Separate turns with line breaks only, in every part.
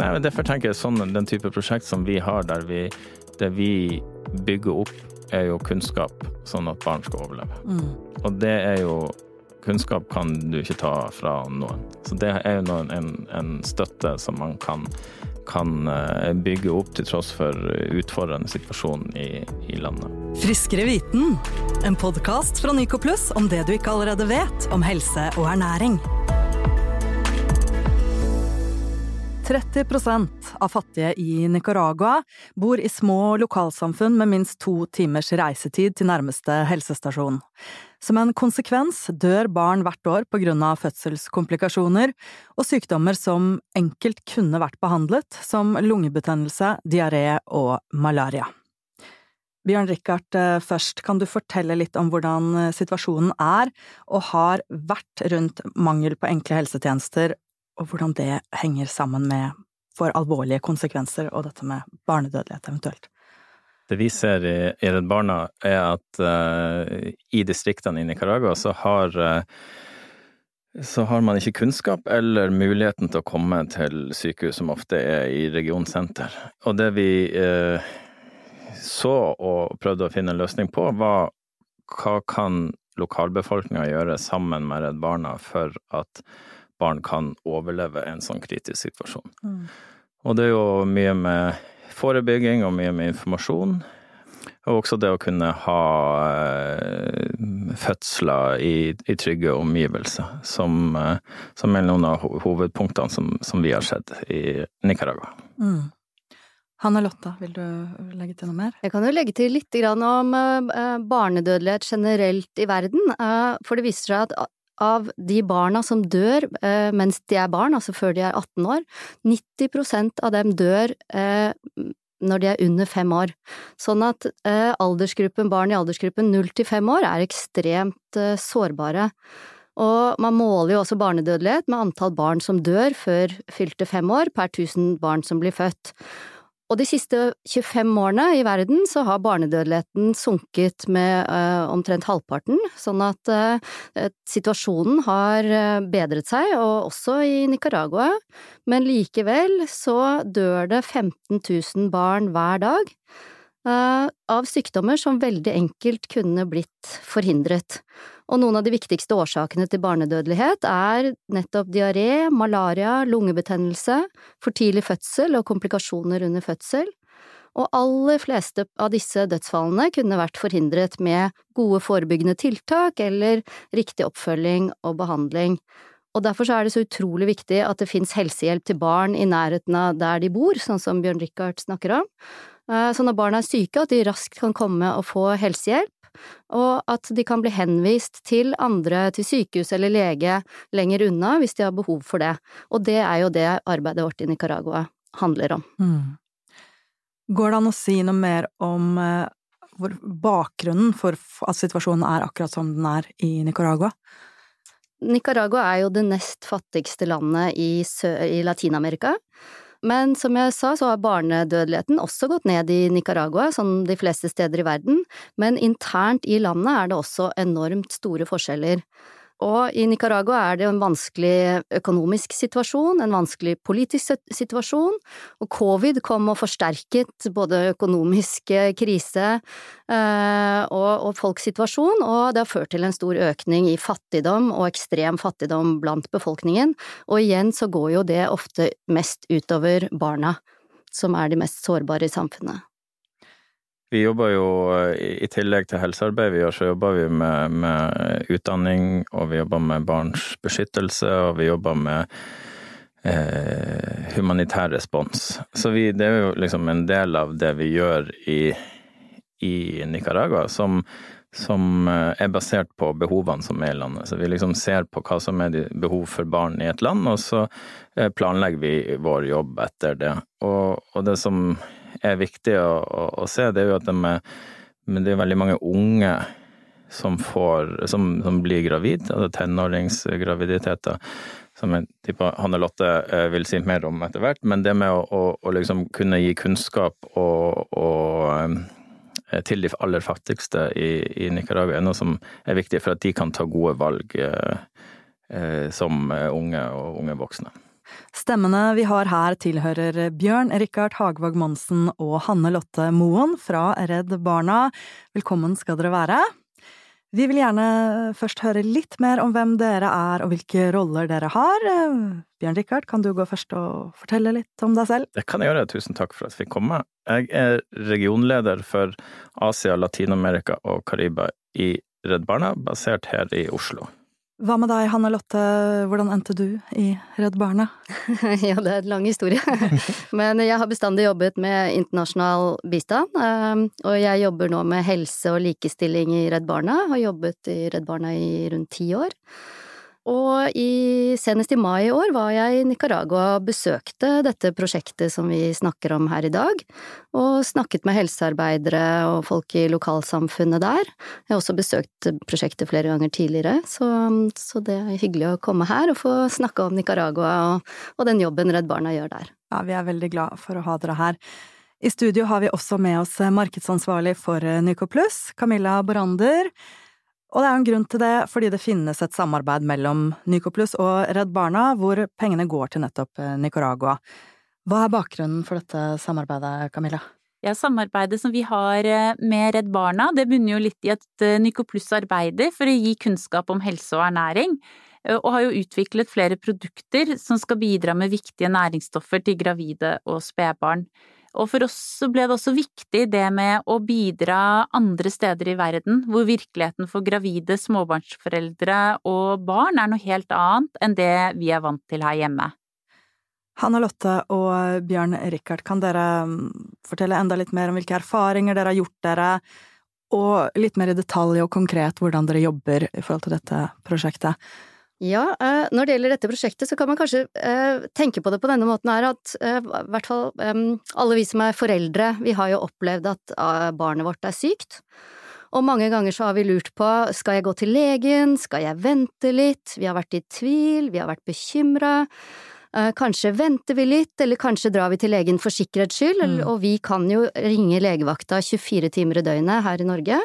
Nei, men Derfor tenker jeg sånn, den type prosjekt som vi har, der vi, det vi bygger opp, er jo kunnskap, sånn at barn skal overleve. Mm. Og det er jo Kunnskap kan du ikke ta fra noen. Så det er jo noen, en, en støtte som man kan kan eh, bygge opp til tross for utfordrende situasjon i, i landet.
Friskere viten, en podkast fra Nyco Plus om det du ikke allerede vet om helse og ernæring. 30% av fattige i Nicaragua bor i små lokalsamfunn med minst to timers reisetid til nærmeste helsestasjon. Som en konsekvens dør barn hvert år på grunn av fødselskomplikasjoner og sykdommer som enkelt kunne vært behandlet, som lungebetennelse, diaré og malaria. Bjørn Rikard, eh, først, kan du fortelle litt om hvordan eh, situasjonen er og har vært rundt mangel på enkle helsetjenester, og hvordan det henger sammen med for alvorlige konsekvenser og dette med barnedødelighet eventuelt?
Det vi ser i, i Redd Barna, er at uh, i distriktene i Nicaragua så har uh, så har man ikke kunnskap eller muligheten til å komme til sykehus, som ofte er i regionsenter. Og det vi uh, så og prøvde å finne en løsning på, var hva kan lokalbefolkninga gjøre sammen med Redd Barna for at barn kan overleve en sånn kritisk situasjon. Mm. Og det er jo mye med forebygging og mye med informasjon. Og også det å kunne ha eh, fødsler i, i, trygge omgivelser, som, eh, som, er noen av hovedpunktene som, som vi har sett i Nicaragua. Mm.
Hanne Lotta, vil du legge til noe mer?
Jeg kan jo legge til litt om eh, barnedødelighet generelt i verden. For det viser seg at av de barna som dør eh, mens de er barn, altså før de er 18 år, 90% av dem dør eh, når de er under fem år. Sånn at eh, aldersgruppen, barn i aldersgruppen 0 til 5 år er ekstremt eh, sårbare. Og man måler jo også barnedødelighet med antall barn som dør før fylte fem år per tusen barn som blir født. Og de siste 25 årene i verden så har barnedødeligheten sunket med uh, omtrent halvparten, sånn at uh, situasjonen har uh, bedret seg, og også i Nicaragua. Men likevel så dør det 15 000 barn hver dag av sykdommer som veldig enkelt kunne blitt forhindret. Og noen av de viktigste årsakene til barnedødelighet er nettopp diaré, malaria, lungebetennelse, for tidlig fødsel og komplikasjoner under fødsel. Og aller fleste av disse dødsfallene kunne vært forhindret med gode forebyggende tiltak eller riktig oppfølging og behandling. Og derfor er det så utrolig viktig at det finnes helsehjelp til barn i nærheten av der de bor, sånn som Bjørn Richard snakker om. Eh, så når barna er syke, at de raskt kan komme og få helsehjelp og at de kan bli henvist til andre, til sykehus eller lege lenger unna hvis de har behov for det. Og det er jo det arbeidet vårt i Nicaragua handler om. Mm.
Går det an å si noe mer om hvor bakgrunnen for at situasjonen er akkurat som den er i Nicaragua?
Nicaragua er jo det nest fattigste landet i, i Latin-Amerika. Men som jeg sa, så har barnedødeligheten også gått ned i Nicaragua, som de fleste steder i verden, men internt i landet er det også enormt store forskjeller. Og i Nicaragua er det en vanskelig økonomisk situasjon, en vanskelig politisk situasjon, og covid kom og forsterket både økonomisk krise eh, og, folks situasjon, og det har ført til en stor økning i fattigdom og ekstrem fattigdom blant befolkningen, og igjen så går jo det ofte mest utover barna, som er de mest sårbare i samfunnet.
Vi jobber jo, i tillegg til helsearbeid vi gjør, så jobber vi med, med utdanning, og vi jobber med barns beskyttelse, og vi jobber med eh, humanitær respons. Så vi, det er jo liksom en del av det vi gjør i, i Nicaragua, som, som eh, er basert på behovene som er i landet. Så vi liksom ser på hva som er behov for barn i et land, og så eh, planlegger vi vår jobb etter det. Og, og det som er viktig å, å, å se, det er jo at de det er veldig mange unge som får, som, som blir gravid, altså tenåringsgraviditeter, som Hanne Lotte eh, vil si mer om etter hvert. Men det med å, å, å liksom kunne gi kunnskap og, og, eh, til de aller fattigste i, i, Nicaragua er noe som er viktig for at de kan ta gode valg eh, eh som unge og unge voksne.
Stemmene vi har her tilhører Bjørn Rikard Hagvåg Monsen og Hanne Lotte Moen fra Redd Barna. Velkommen skal dere være. Vi vil gjerne først høre litt mer om hvem dere er og hvilke roller dere har. Bjørn Rikard, kan du gå først og fortelle litt om deg selv?
Det kan jeg gjøre, tusen takk for at jeg fikk komme. Jeg er regionleder for Asia, Latin-Amerika og Kariba i Redd Barna, basert her i Oslo.
Hva med deg, Hanne Lotte, hvordan endte du i Redd Barna?
ja, det er en lang historie. Men jeg har bestandig jobbet med internasjonal bistand, ehm, og jeg jobber nå med helse og likestilling i Redd Barna, har jobbet i Redd Barna i rundt ti år. Og i, senest i mai i år var jeg i Nicaragua og besøkte dette prosjektet som vi snakker om her i dag, og snakket med helsearbeidere og folk i lokalsamfunnet der. Jeg har også besøkt prosjektet flere ganger tidligere, så, så det er hyggelig å komme her og få snakke om Nicaragua og, og den jobben Redd Barna gjør der.
Ja, vi er veldig glad for å ha dere her. I studio har vi også med oss markedsansvarlig for Nycoplus, Camilla Borander. Og det er en grunn til det, fordi det finnes et samarbeid mellom Nycoplus og Redd Barna, hvor pengene går til nettopp eh, Nicaragua. Hva er bakgrunnen for dette samarbeidet, Camilla?
Ja, Samarbeidet som vi har eh, med Redd Barna, det bunner jo litt i at eh, Nycoplus arbeider for å gi kunnskap om helse og ernæring, og har jo utviklet flere produkter som skal bidra med viktige næringsstoffer til gravide og spedbarn. Og for oss så ble det også viktig det med å bidra andre steder i verden, hvor virkeligheten for gravide, småbarnsforeldre og barn er noe helt annet enn det vi er vant til her hjemme.
Hanne Lotte og Bjørn Rikard, kan dere mm, fortelle enda litt mer om hvilke erfaringer dere har gjort dere, og litt mer i detalj og konkret hvordan dere jobber i forhold til dette prosjektet?
Ja, eh, når det gjelder dette prosjektet, så kan man kanskje eh, tenke på det på denne måten her at eh, i hvert fall alle vi som er foreldre, vi har jo opplevd at barnet vårt er sykt. Og mange ganger så har vi lurt på skal jeg gå til legen, skal jeg vente litt, vi har vært i tvil, vi har vært bekymra. Eh, kanskje venter vi litt, eller kanskje drar vi til legen for sikkerhets skyld, mm. og vi kan jo ringe legevakta 24 timer i døgnet her i Norge,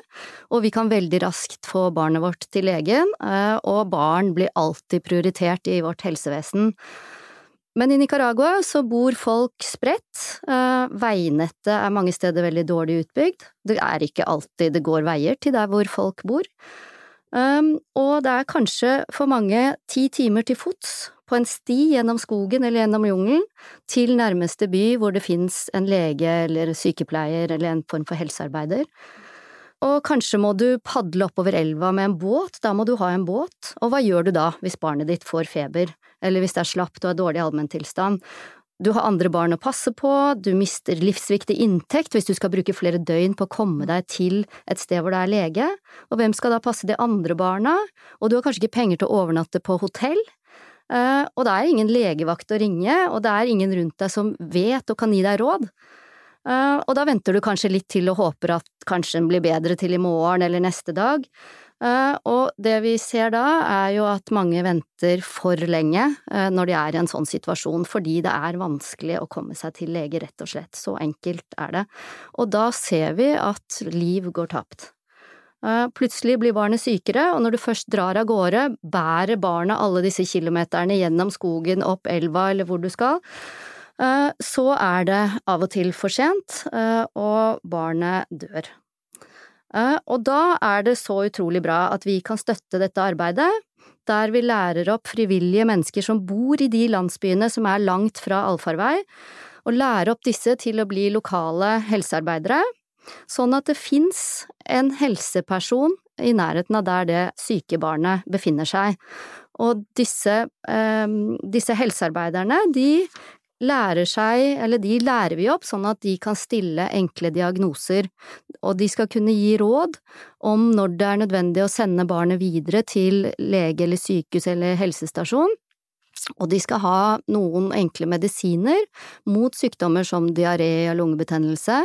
og vi kan veldig raskt få barnet vårt til legen, eh, og barn blir alltid prioritert i vårt helsevesen. Men i Nicaragua så bor folk spredt, eh, veinettet er mange steder veldig dårlig utbygd, det er ikke alltid det går veier til der hvor folk bor. Um, og det er kanskje for mange ti timer til fots på en sti gjennom skogen eller gjennom jungelen til nærmeste by hvor det fins en lege eller sykepleier eller en form for helsearbeider. Og kanskje må du padle oppover elva med en båt, da må du ha en båt, og hva gjør du da hvis barnet ditt får feber, eller hvis det er slapt og er dårlig allmenntilstand? Du har andre barn å passe på, du mister livsviktig inntekt hvis du skal bruke flere døgn på å komme deg til et sted hvor det er lege, og hvem skal da passe de andre barna, og du har kanskje ikke penger til å overnatte på hotell, og det er ingen legevakt å ringe, og det er ingen rundt deg som vet og kan gi deg råd. Eh, og da venter du kanskje litt til og håper at kanskje den blir bedre til i morgen eller neste dag. Eh, og det vi ser da, er jo at mange venter for lenge når de er i en sånn situasjon, fordi det er vanskelig å komme seg til lege, rett og slett. Så enkelt er det. Og da ser vi at liv går tapt. Eh, plutselig blir barnet sykere, og når du først drar av gårde, bærer barnet alle disse kilometerne gjennom skogen, opp elva eller hvor du skal, eh, så er det av og til for sent, eh, og barnet dør. Og da er det så utrolig bra at vi kan støtte dette arbeidet, der vi lærer opp frivillige mennesker som bor i de landsbyene som er langt fra allfarvei, og lære opp disse til å bli lokale helsearbeidere Sånn at det fins en helseperson i nærheten av der det syke barnet befinner seg. Og disse, eh, disse helsearbeiderne, de lærer seg, eller de lærer vi opp sånn at de kan stille enkle diagnoser, og de skal kunne gi råd om når det er nødvendig å sende barnet videre til lege eller sykehus eller helsestasjon. Og de skal ha noen enkle medisiner mot sykdommer som diaré og lungebetennelse,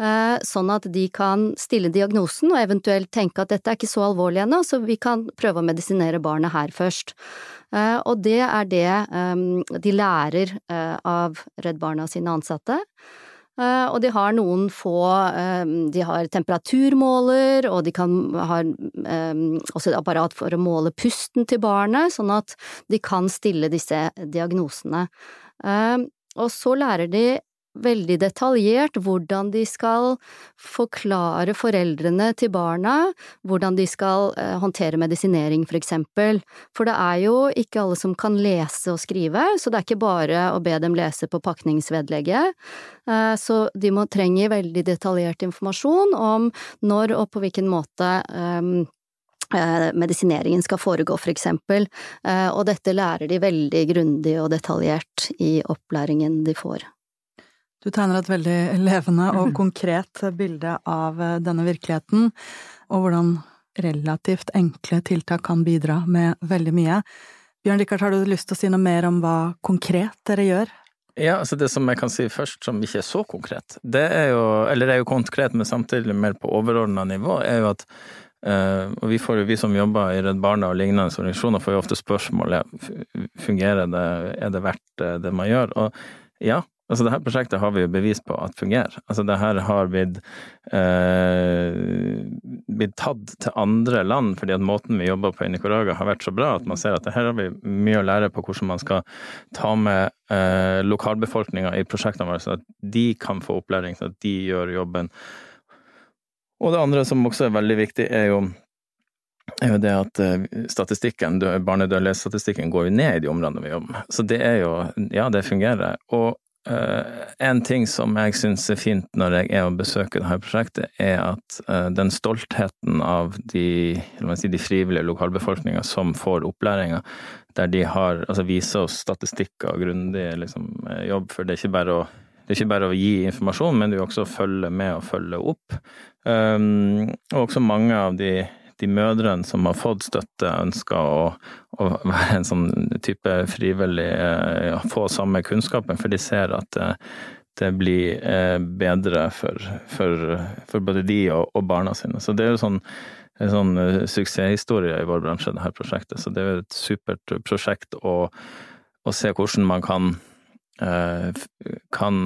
sånn at de kan stille diagnosen og eventuelt tenke at dette er ikke så alvorlig ennå, så vi kan prøve å medisinere barnet her først. Eh, og det er det ehm, de lærer eh, av Redd Barna sine ansatte. Eh, og de har noen få De har temperaturmåler, og de kan ha også et apparat for å måle pusten til barnet, sånn at de kan stille disse diagnosene. Og så lærer de veldig detaljert hvordan de skal forklare foreldrene til barna hvordan de skal eh, håndtere medisinering, for eksempel. For det er jo ikke alle som kan lese og skrive, så det er ikke bare å be dem lese på pakningsvedlegget. Eh, så de må trenge veldig detaljert informasjon om når og på hvilken måte eh, medisineringen skal foregå, for eksempel, og dette lærer de veldig grundig og detaljert i opplæringen de får.
Du tegner et veldig levende og konkret bilde av eh, denne virkeligheten, og hvordan relativt enkle tiltak kan bidra med veldig mye. Bjørn Rikard, har du lyst til å si noe mer om hva konkret dere gjør?
Ja, altså det som jeg kan si først, som ikke er så konkret, det er jo, eller det er jo konkret, men samtidig mer på overordna nivå, er jo at Uh, og vi, får, vi, som jobber i Redd Barna og lignende organisasjoner, får jo ofte spørsmålet fungerer det, er det verdt det man gjør. Og ja, Altså, det her prosjektet har vi jo bevis på at fungerer. Altså, det her har blitt, eh, blitt tatt til andre land fordi at måten vi jobber på i Nicaragua har vært så bra at man ser at det her har vi mye å lære på hvordan man skal ta med eh, lokalbefolkninga i prosjektene våre, så at de kan få opplæring, så at de gjør jobben. Og det andre som også er veldig viktig, er jo er jo det at eh, statistikken, barnedødelighetsstatistikken går jo ned i de områdene vi jobber med. Så det er jo, ja, det fungerer. Og Uh, en ting som jeg syns er fint når jeg er og besøker dette prosjektet, er at uh, den stoltheten av de, si, de frivillige lokalbefolkninga som får opplæringa, der de har, altså viser oss statistikker og grundig liksom, eh, jobb, for det er å det er ikke bare å gi informasjon, men jo også å følge med og følge opp. Um, og også mange av de de mødrene som har fått støtte, ønsker å, å være en sånn type frivillig, ja, eh, få samme kunnskapen, for de ser at det, det blir eh, bedre for, for, for, både de og, og, barna sine. Så det er jo sånn, en sånn eh, suksesshistorie i vår bransje, det her prosjektet. Så det er jo et supert prosjekt å, å se hvordan man kan, kan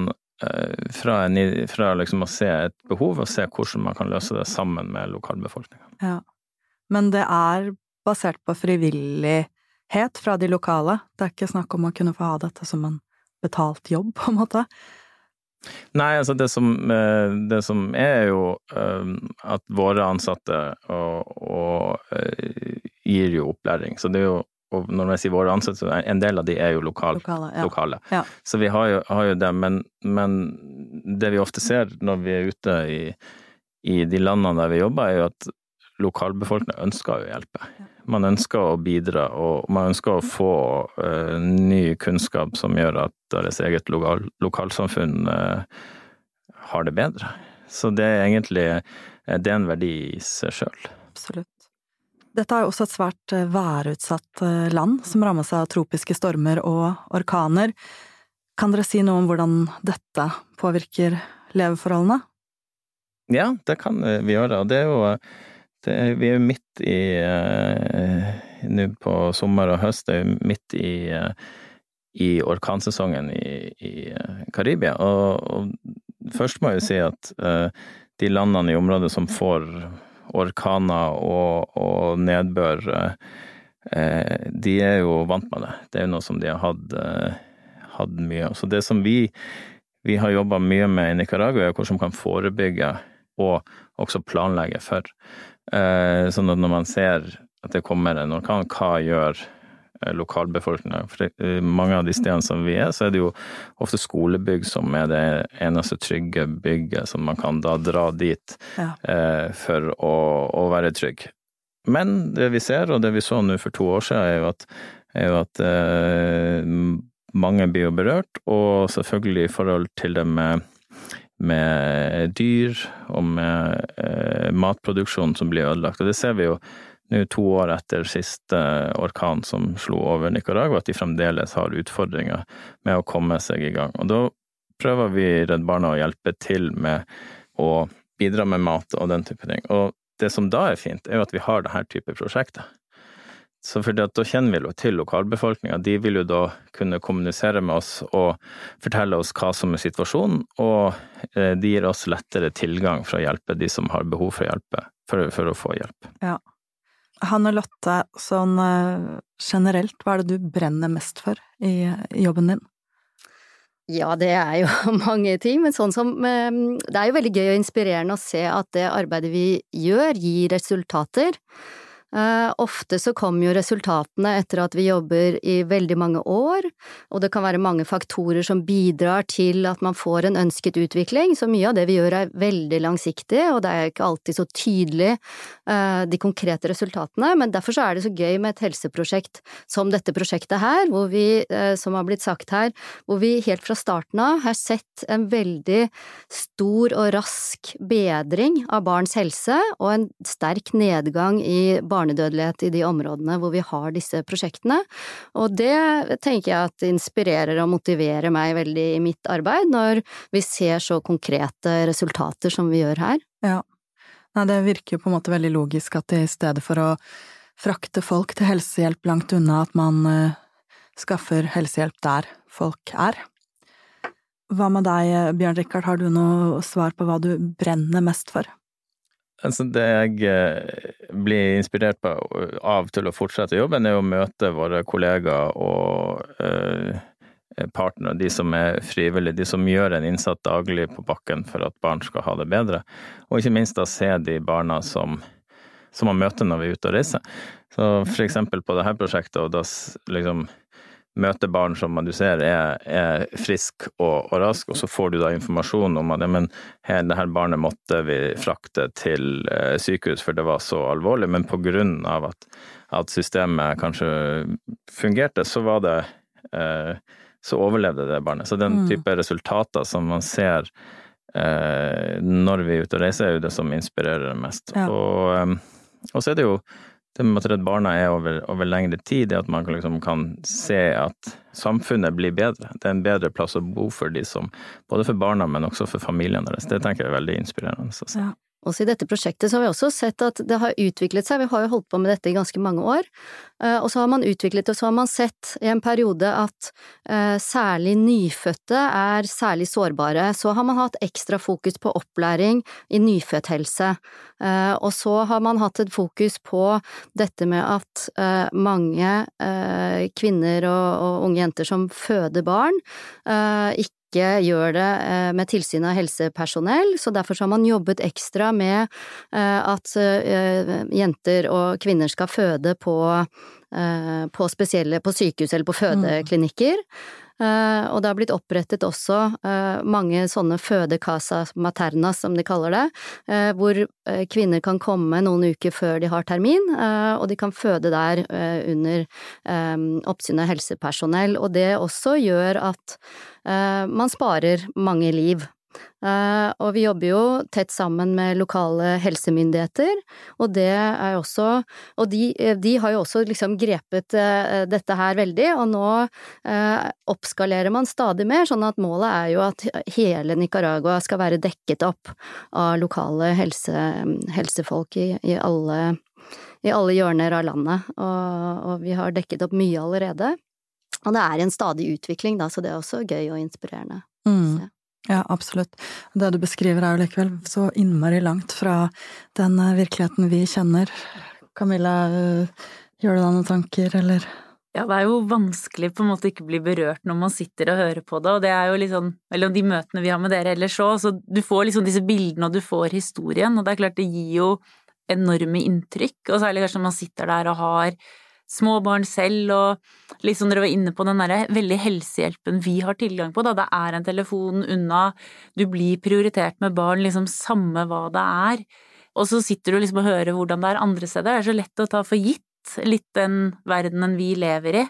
fra, en, fra liksom å se et behov og se hvordan man kan løse det sammen med lokalbefolkninga.
Ja men det er basert på frivillighet fra de lokale. Det er ikke snakk om å kunne få ha dette som en betalt jobb, på en måte.
Nei, altså det som, eh, det som er jo eh, at våre ansatte og, og, eh, gir jo opplæring. Så det er jo og når jeg sier våre ansatte, så en del av de er jo lokal, lokale. Ja. lokale. Ja. Så vi har jo, har jo det, men, men, det vi ofte ser når vi er ute i, i de landene der vi jobber, er jo at lokalbefolkninga ønsker å hjelpe. Man ønsker å bidra, og man ønsker å få uh, ny kunnskap som gjør at deres eget lokal, lokalsamfunn uh, har det bedre. Så det er egentlig uh, det er en verdi i seg sjøl.
Absolutt. Dette er jo også et svært værutsatt land, som rammes av tropiske stormer og orkaner. Kan dere si noe om hvordan dette påvirker leveforholdene?
Ja, det kan vi gjøre. Og det er jo er, vi er jo midt i uh, Nå på sommer og høst det er midt i, uh, i orkansesongen i, i uh, Karibia. Og, og, først må jeg jo si at de landene i området som får orkaner og, og nedbør, de er jo vant med det. Det er jo noe som de har hatt, hatt mye av. Så det som vi, vi har jobba mye med i Nicaragua, er hvordan man kan forebygge og også planlegge for. Eh, sånn at når man ser at det kommer en orkan, hva gjør eh, lokalbefolkninga? For eh, mange av de stedene som vi er, så er det jo ofte skolebygg som er det eneste trygge bygget som man kan da dra dit ja. for å, å, være trygg. Men det vi ser, og det vi så nå for to år siden, er jo at, er jo at eh, mange blir jo berørt, og selvfølgelig i forhold til det med med dyr og med eh, matproduksjon som blir ødelagt. Og det ser vi jo nå to år etter siste orkan som slo over Nicaragua, at de fremdeles har utfordringer med å komme seg i gang. Og da prøver vi Redd Barna å hjelpe til med å bidra med mat og den type ting. Og det som da er fint, er jo at vi har denne type prosjekter. Så for da kjenner vi jo til lokalbefolkninga. De vil jo da kunne kommunisere med oss og fortelle oss hva som er situasjonen, og eh, de gir oss lettere tilgang for å hjelpe de som har behov for, hjelpe, for, for å få hjelp.
Ja. Hanne Lotte, sånn eh, generelt, hva er det du brenner mest for i, i jobben din?
Ja, det er jo mange ting, men sånn som Det er jo veldig gøy og inspirerende å se at det arbeidet vi gjør, gir resultater. Uh, ofte så kommer jo resultatene etter at vi jobber i veldig mange år, og det kan være mange faktorer som bidrar til at man får en ønsket utvikling, så mye av det vi gjør er veldig langsiktig, og det er ikke alltid så tydelig uh, de konkrete resultatene, men derfor så er det så gøy med et helseprosjekt som dette prosjektet her, hvor vi, uh, som har blitt sagt her, hvor vi helt fra starten av har sett en veldig stor og rask bedring av barns helse, og en sterk nedgang i barnedødelighet barnedødelighet i de områdene hvor vi har disse prosjektene. Og det tenker jeg at inspirerer og motiverer meg veldig i mitt arbeid, når vi ser så konkrete resultater som vi gjør her.
Ja. Nei, det virker jo på en måte veldig logisk at i stedet for å frakte folk til helsehjelp langt unna, at man uh, skaffer helsehjelp der folk er. Hva med deg, Bjørn Rikard, har du noe svar på hva du brenner mest for?
Altså det jeg eh, blir inspirert på, av til å fortsette jobben, er å møte våre kollegaer og uh, partnere, de som er frivillige, de som gjør en innsats daglig på bakken for at barn skal ha det bedre. Og ikke minst da se de barna som, som man møter når vi er ute og reiser. Så for eksempel på dette prosjektet, og da liksom møter barn som du ser er, er frisk og, og, rask, og så får du da informasjon om at ja, men her, det her barnet måtte vi frakte til eh, sykehus for det var så alvorlig, men på grunn av at, at systemet kanskje fungerte, så var det eh, så overlevde det barnet. Så den mm. type resultater som man ser eh, når vi er ute og reiser, er jo det som inspirerer mest. Ja. Og, eh, og så er det jo det med at Redd Barna er over, over lengre tid, er at man liksom kan se at samfunnet blir bedre. Det er en bedre plass å bo for de som, både for barna, men også for familiene deres. Det tenker jeg er veldig inspirerende.
Ja. Også i dette prosjektet så har vi også sett at det har utviklet seg, vi har jo holdt på med dette i ganske mange år, eh, og så har man utviklet det, og så har man sett i en periode at eh, særlig nyfødte er særlig sårbare. Så har man hatt ekstra fokus på opplæring i nyfødthelse, eh, og så har man hatt et fokus på dette med at mange kvinner og unge jenter som føder barn, ikke ikke gjør det eh, med tilsyn av helsepersonell, så derfor har man jobbet ekstra med eh, at eh, jenter og kvinner skal føde på, på spesielle på sykehus eller på mm. fødeklinikker. Uh, og det har blitt opprettet også uh, mange sånne fødecasa maternas, som de kaller det, uh, hvor kvinner kan komme noen uker før de har termin, og de kan føde der under oppsyn av helsepersonell. Og det også gjør at man sparer mange liv. Eh, og vi jobber jo tett sammen med lokale helsemyndigheter, og det er også Og de, de har jo også liksom grepet eh, dette her veldig, og nå eh, oppskalerer man stadig mer, sånn at målet er jo at hele Nicaragua skal være dekket opp av lokale helse, helsefolk i, i, alle, i alle hjørner av landet, og, og vi har dekket opp mye allerede. Og det er en stadig utvikling, da, så det er også gøy og inspirerende. Mm.
Ja, absolutt. Det du beskriver er jo likevel så innmari langt fra den eh, virkeligheten vi kjenner. Camilla, eh, gjør du deg noen tanker, eller?
Ja, det er jo vanskelig på en måte ikke bli berørt når man sitter og hører på det, og det er jo liksom Eller de møtene vi har med dere ellers òg, så du får liksom disse bildene, og du får historien, og det er klart det gir jo enorme inntrykk, og særlig kanskje når man sitter der og har små barn selv, og liksom dere var inne på den derre veldig helsehjelpen vi har tilgang på, da. Det er en telefon unna, du blir prioritert med barn, liksom samme hva det er. Og så sitter du liksom og hører hvordan det er andre steder. Det er så lett å ta for gitt litt den verdenen vi lever i.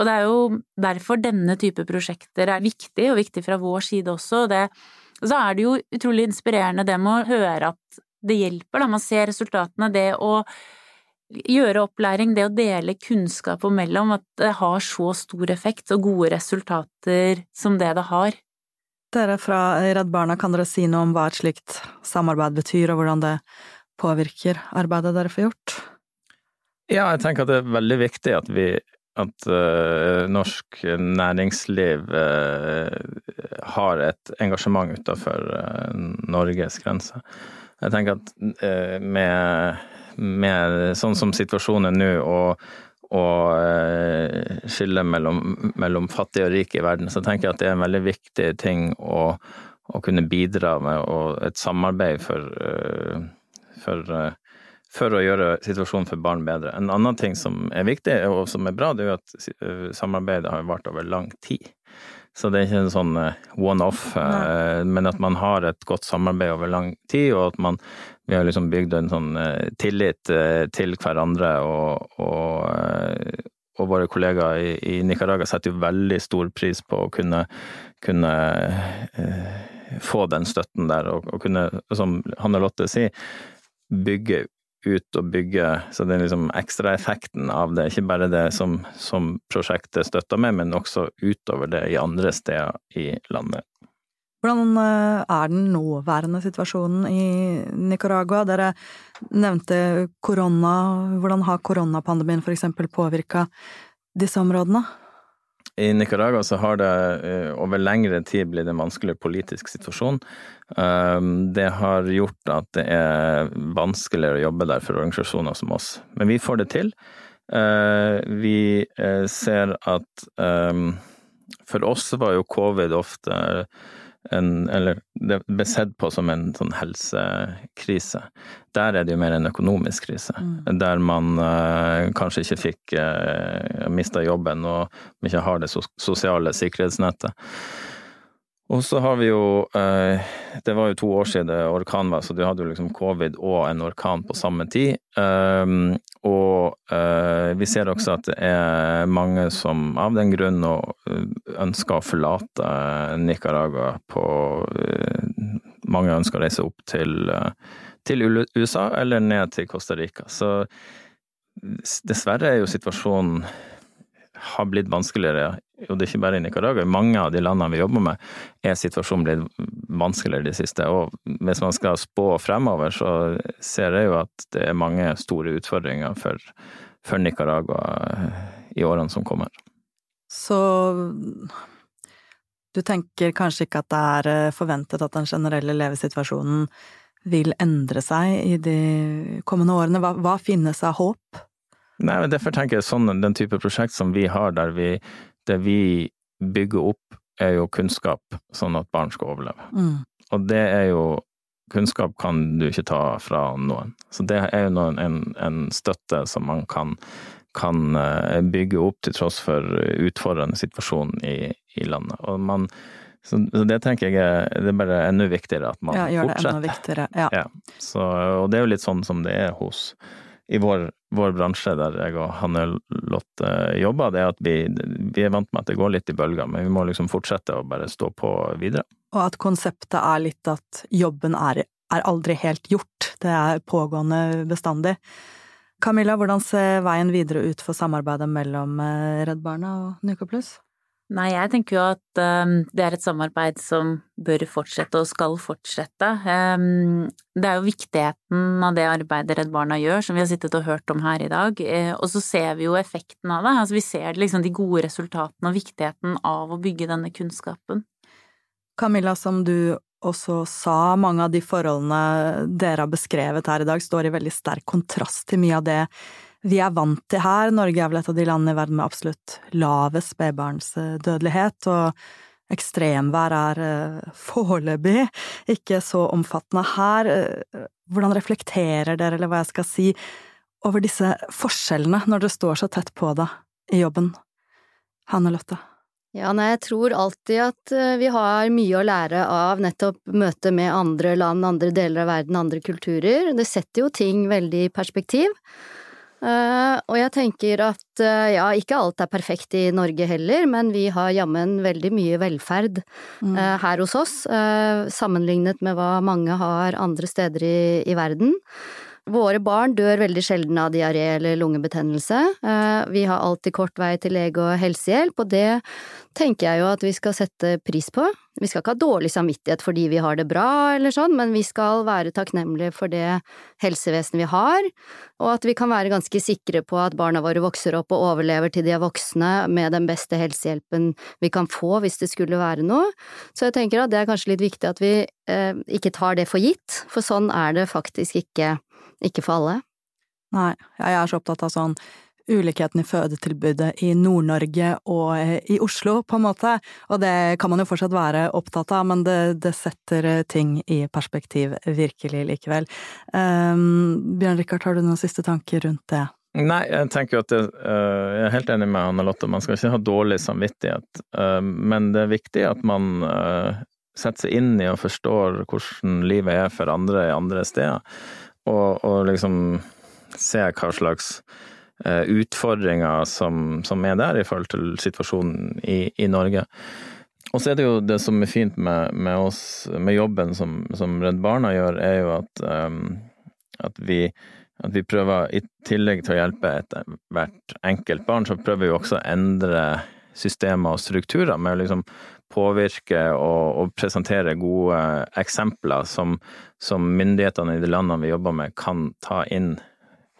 Og det er jo derfor denne type prosjekter er viktig, og viktig fra vår side også. Det, og så er det jo utrolig inspirerende det med å høre at det hjelper, da. Man ser resultatene. Det å gjøre opplæring, det å dele kunnskap om mellom, at det har så stor effekt og gode resultater som det det har.
Dere fra Redd Barna, kan dere si noe om hva et slikt samarbeid betyr, og hvordan det påvirker arbeidet dere får gjort?
Ja, jeg tenker at det er veldig viktig at vi at uh, norsk næringsliv uh, har et engasjement utenfor uh, Norges grenser. Jeg tenker at med, med, sånn som situasjonen er nå, og, og skillet mellom, mellom fattig og rik i verden, så tenker jeg at det er en veldig viktig ting å, å kunne bidra med og et samarbeid for, for for å gjøre situasjonen for barn bedre. En annen ting som er viktig, og som er bra, det er jo at eh, samarbeidet har vart over lang tid. Så det er ikke en sånn eh, one-off, eh, men at man har et godt samarbeid over lang tid, og at man vi har liksom bygd en sånn tillit til hverandre, og, og, og våre kollegaer i, i, Nicaragua setter jo veldig stor pris på å kunne, kunne eh, få den støtten der, og, og kunne, som Hanne Lotte sier, bygge ut og bygge, så det er liksom ekstraeffekten av det, ikke bare det som, som prosjektet støtter med, men også utover det i andre steder i landet.
Hvordan eh, er den nåværende situasjonen i Nicaragua? Dere nevnte korona. Hvordan har koronapandemien eksempel påvirka disse områdene?
I Nicaragua så har det uh, over lengre tid blitt en vanskelig politisk situasjon. Um, det har gjort at det er vanskeligere å jobbe der for organisasjoner som oss. Men vi får det til. Uh, vi uh, ser at um, for oss var jo covid ofte en, eller det ble sett på som en sånn helsekrise. Der er det jo mer en økonomisk krise. Mm. Der man uh, kanskje ikke fikk uh, mista jobben og ikke har det sosiale sikkerhetsnettet. Og så har vi jo eh, Det var jo to år siden orkanen var, så du hadde jo liksom covid og en orkan på samme tid. Um, og uh, vi ser også at det er mange som av den grunn ønsker å forlate Nicaragua på Mange ønsker å reise opp til, til USA eller ned til Costa Rica. Så dessverre er jo situasjonen har blitt vanskeligere, og det er ikke bare i Nicaragua, i mange av de landene vi jobber med, er situasjonen blitt vanskeligere de siste. Og hvis man skal spå fremover, så ser jeg jo at det er mange store utfordringer for, for Nicaragua i årene som kommer.
Så du tenker kanskje ikke at det er eh, forventet at den generelle levesituasjonen vil endre seg i de kommende årene? Hva, hva finnes av håp?
Nei, men Derfor tenker jeg sånn, den type prosjekt som vi har, der vi, det vi bygger opp, er jo kunnskap, sånn at barn skal overleve. Mm. Og det er jo Kunnskap kan du ikke ta fra noen. Så det er jo noen, en, en, støtte som man kan, kan eh, bygge opp til tross for utfordrende situasjon i, i landet. Og man, så, det tenker jeg er, det er bare enda viktigere at man
ja, gjør
det fortsetter.
Enda viktigere, ja.
ja. Så, og det er jo litt sånn som det er hos i vår, vår, bransje, der jeg og Hanne Lotte jobber, det er at vi, vi, er vant med at det går litt i bølger, men vi må liksom fortsette å bare stå på videre.
Og at konseptet er litt at jobben er, er aldri helt gjort, det er pågående bestandig. Camilla, hvordan ser veien videre ut for samarbeidet mellom eh, Redd Barna og Nycoplus?
Nei, jeg tenker jo at um, det er et samarbeid som bør fortsette og skal fortsette. Um, det er jo viktigheten av det arbeidet Redd Barna gjør, som vi har sittet og hørt om her i dag. Uh, og så ser vi jo effekten av det. Altså vi ser liksom de gode resultatene og viktigheten av å bygge denne kunnskapen.
Camilla, som du også sa, mange av de forholdene dere har beskrevet her i dag, står i veldig sterk kontrast til mye av det vi er vant til her. Norge er vel et av de landene i verden med absolutt lavest spedbarnsdødelighet, og ekstremvær er uh, foreløpig ikke så omfattende her. Hvordan reflekterer dere, eller hva jeg skal si, over disse forskjellene når dere står så tett på det i jobben? Hanne Lotte?
Ja, nei, jeg tror alltid at uh, vi har mye å lære av nettopp møtet med andre land, andre deler av verden, andre kulturer. Det setter jo ting veldig i perspektiv. Uh, og jeg tenker at uh, ja, ikke alt er perfekt i Norge heller, men vi har jammen veldig mye velferd uh, her hos oss, sammenlignet med hva mange har andre steder i, i verden. Våre barn dør veldig sjelden av diaré eller lungebetennelse. Eh, vi har alltid kort vei til lege og helsehjelp, og det tenker jeg jo at vi skal sette pris på. Vi skal ikke ha dårlig samvittighet fordi vi har det bra eller sånn, men vi skal være takknemlige for det helsevesenet vi har, og at vi kan være ganske sikre på at barna våre vokser opp og overlever til de er voksne med den beste helsehjelpen vi kan få hvis det skulle være noe. Så jeg tenker at det er kanskje litt viktig at vi eh, ikke tar det for gitt, for sånn er det faktisk ikke ikke for alle.
Nei, jeg er så opptatt av sånn ulikheten i fødetilbudet i Nord-Norge og eh, i Oslo, på en måte, og det kan man jo fortsatt være opptatt av, men det, det setter eh, ting i perspektiv virkelig likevel. Um, Bjørn Rikard, har du noen siste tanker rundt det?
Nei, jeg tenker jo at det, uh, jeg er helt enig med Anne Lotte, man skal ikke ha dårlig samvittighet, uh, men det er viktig at man uh, setter seg inn i og forstår hvordan livet er for andre i andre steder og, og liksom se hva slags uh, utfordringer som, som, er der i forhold til situasjonen i, i Norge. Og så er det jo det som er fint med, med oss, med jobben som, som, Redd Barna gjør, er jo at, um, at, vi, at vi prøver, i tillegg til å hjelpe et, hvert enkelt barn, så prøver vi også å endre systemer og strukturer med å liksom påvirke og, og presentere gode eksempler som, som, myndighetene i de landene vi jobber med, kan ta inn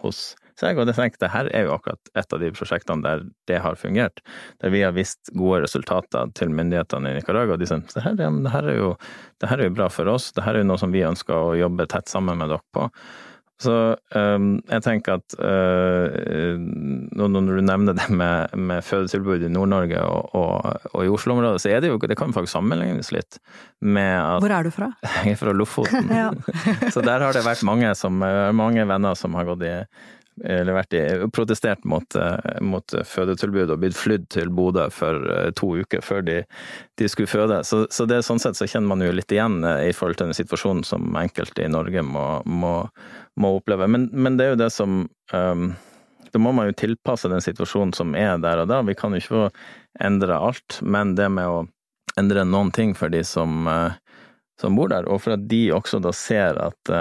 hos seg. Og det tenker jeg, her er jo akkurat et av de prosjektene der det har fungert. Der vi har vist gode resultater til myndighetene i Nicaragua. Og de sier det her, det er jo, det her er jo bra for oss, det her er jo noe som vi ønsker å jobbe tett sammen med dere på. Så um, jeg tenker at uh, når du nevner det med, med fødetilbud i Nord-Norge og, og, og, i Oslo-området, så er det jo Det kan faktisk sammenlignes litt med at
Hvor er du fra?
Jeg er fra Lofoten. så der har det vært mange, som, mange venner som har gått i eller vært i, protestert mot, eh, mot fødetilbud og blitt flydd til Bodø for eh, to uker før de, de skulle føde. Så, så, det, sånn sett så kjenner man jo litt igjen eh, i forhold til den situasjonen som enkelte i Norge må, må, må oppleve. Men, men, det er jo det som um, Da må man jo tilpasse den situasjonen som er der og da. Vi kan jo ikke endre alt, men det med å endre noen ting for de som, som bor der, og for at de også da ser at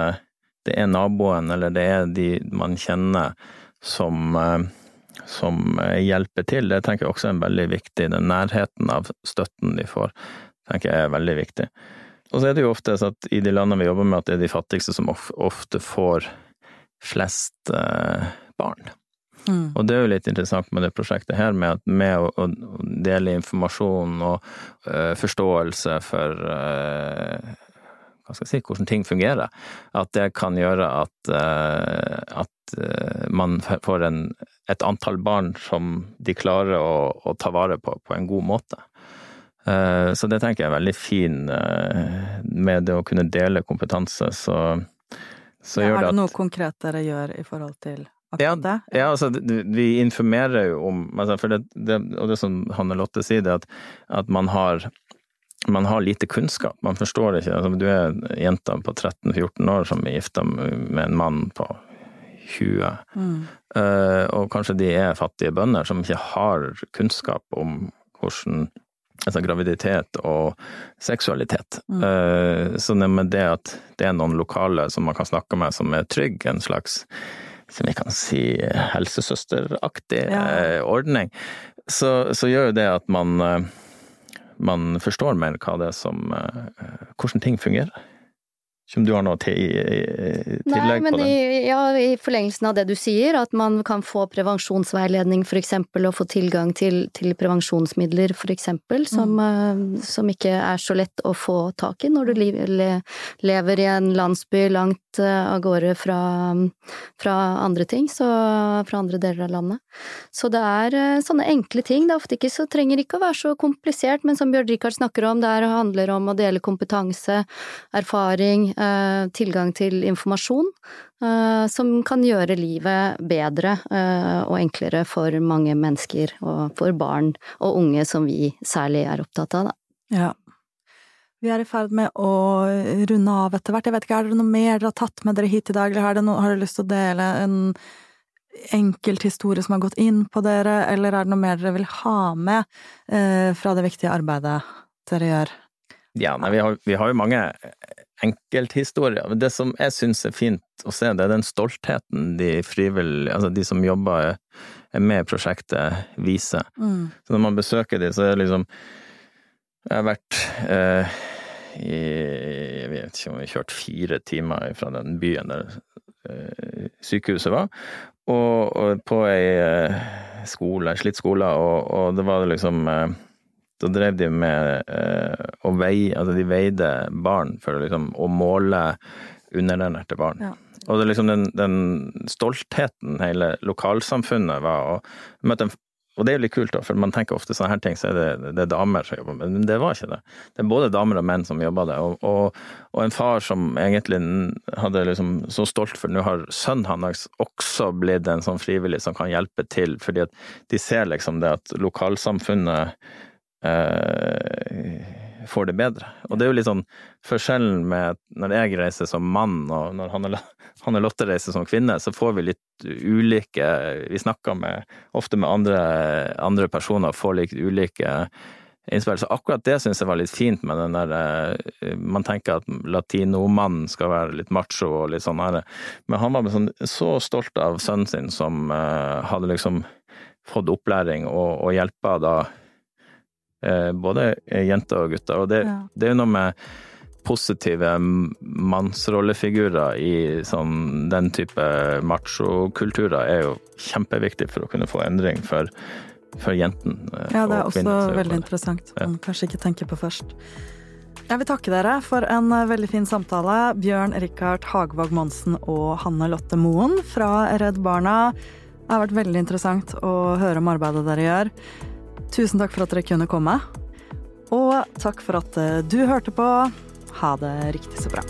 det er naboen eller det er de man kjenner som, eh, som hjelper til. Det tenker jeg også er veldig viktig. Den nærheten av støtten de får, tenker jeg er veldig viktig. Og så er det jo ofte sånn at i de landene vi jobber med, at det er de fattigste som ofte får flest eh, barn. Mm. Og det er jo litt interessant med det prosjektet her, med, at, med å, å, dele informasjon og uh, forståelse for uh, hva skal jeg si, hvordan ting fungerer. At det kan gjøre at, uh, at uh, man får en, et antall barn som de klarer å, å ta vare på på en god måte. Uh, så det tenker jeg er veldig fin med det å kunne dele kompetanse, så, så
ja,
gjør det at
Er det noe konkret dere gjør i forhold til akkurat det?
Ja, altså vi informerer jo om altså, det, det, Og det som Hanne Lotte sier, det at, at man har man har lite kunnskap. Man forstår det ikke. Altså, du er jenta på 13-14 år som er gifta med en mann på 20. Mm. Uh, og kanskje de er fattige bønder som ikke har kunnskap om hvordan altså graviditet og seksualitet. Mm. Uh, så med det at det er noen lokale som man kan snakke med som er trygge, en slags som vi kan si helsesøsteraktig ja. uh, ordning, så, så, gjør jo det at man man forstår mer hva det er som eh, Hvordan ting fungerer. Ikke om du har noe til, tillegg Nei,
men
på det?
I, ja, i forlengelsen av det du sier, at man kan få prevensjonsveiledning for eksempel, og få tilgang til, til prevensjonsmidler for eksempel, som, mm. uh, som, ikke er så lett å få tak i når du le, lever i en landsby langt uh, av gårde fra, fra, andre ting, så, fra andre deler av landet. Så det er uh, sånne enkle ting. Det er ofte ikke så, trenger ikke å være så komplisert, men som Bjørn Rikard snakker om, det handler om å dele kompetanse, erfaring, Eh, tilgang til informasjon eh, som kan gjøre livet bedre eh, og enklere for mange mennesker, og for barn og unge som vi særlig er opptatt av, da.
Ja. Vi er i ferd med å runde av etter hvert. Jeg vet ikke, Er det noe mer dere har tatt med dere hit i dag, eller har, noe, har dere lyst til å dele en enkelt historie som har gått inn på dere, eller er det noe mer dere vil ha med eh, fra det viktige arbeidet dere gjør?
Ja, nei, vi har, vi har jo mange enkelthistorier. Det som jeg syns er fint å se, det er den stoltheten de frivillige, altså de som jobber er med prosjektet, viser. Mm. Så når man besøker de, så er det liksom Jeg har vært eh, i Jeg vet ikke om vi har kjørt fire timer fra den byen der eh, sykehuset var, og, og på ei eh, skole, slitt skole, og, og det var liksom eh, da drev de med å veie Altså, de veide barn for liksom, å måle underernærte barn. Ja. Og det liksom den, den, stoltheten hele lokalsamfunnet var å møte en og det er jo litt kult, da, for man tenker ofte sånne her ting, så er det, det er damer som jobber med det, men det var ikke det. Det er både damer og menn som jobber det, og, og, og, en far som egentlig hadde liksom så stolt for Nå har sønnen hans også blitt en sånn frivillig som kan hjelpe til, fordi at de ser liksom det at lokalsamfunnet eh, får det bedre. Og det er jo litt sånn forskjellen med når jeg reiser som mann og når Hanne, Lotte reiser som kvinne, så får vi litt ulike Vi snakker med, ofte med andre, andre personer og får litt ulike innspill. Så akkurat det syns jeg var litt fint med den der eh, Man tenker at latinomannen skal være litt macho og litt sånn her, men han var sånn, så stolt av sønnen sin som uh, hadde liksom fått opplæring og, og hjelpa da Eh, både jenter og gutter. Og det, ja. det er jo noe med positive mannsrollefigurer i sånn, den type machokulturer er jo kjempeviktig for å kunne få endring for, for jentene.
Eh, ja, det er også veldig interessant. Man kanskje ikke tenker på først. Jeg vil takke dere for en eh, veldig fin samtale. Bjørn Rikard Hagvåg Monsen og Hanne Lotte Moen fra Redd Barna. Det har vært veldig interessant å høre om arbeidet dere gjør. Tusen takk for at dere kunne komme. Og takk for at eh, du hørte på. Ha det riktig så bra.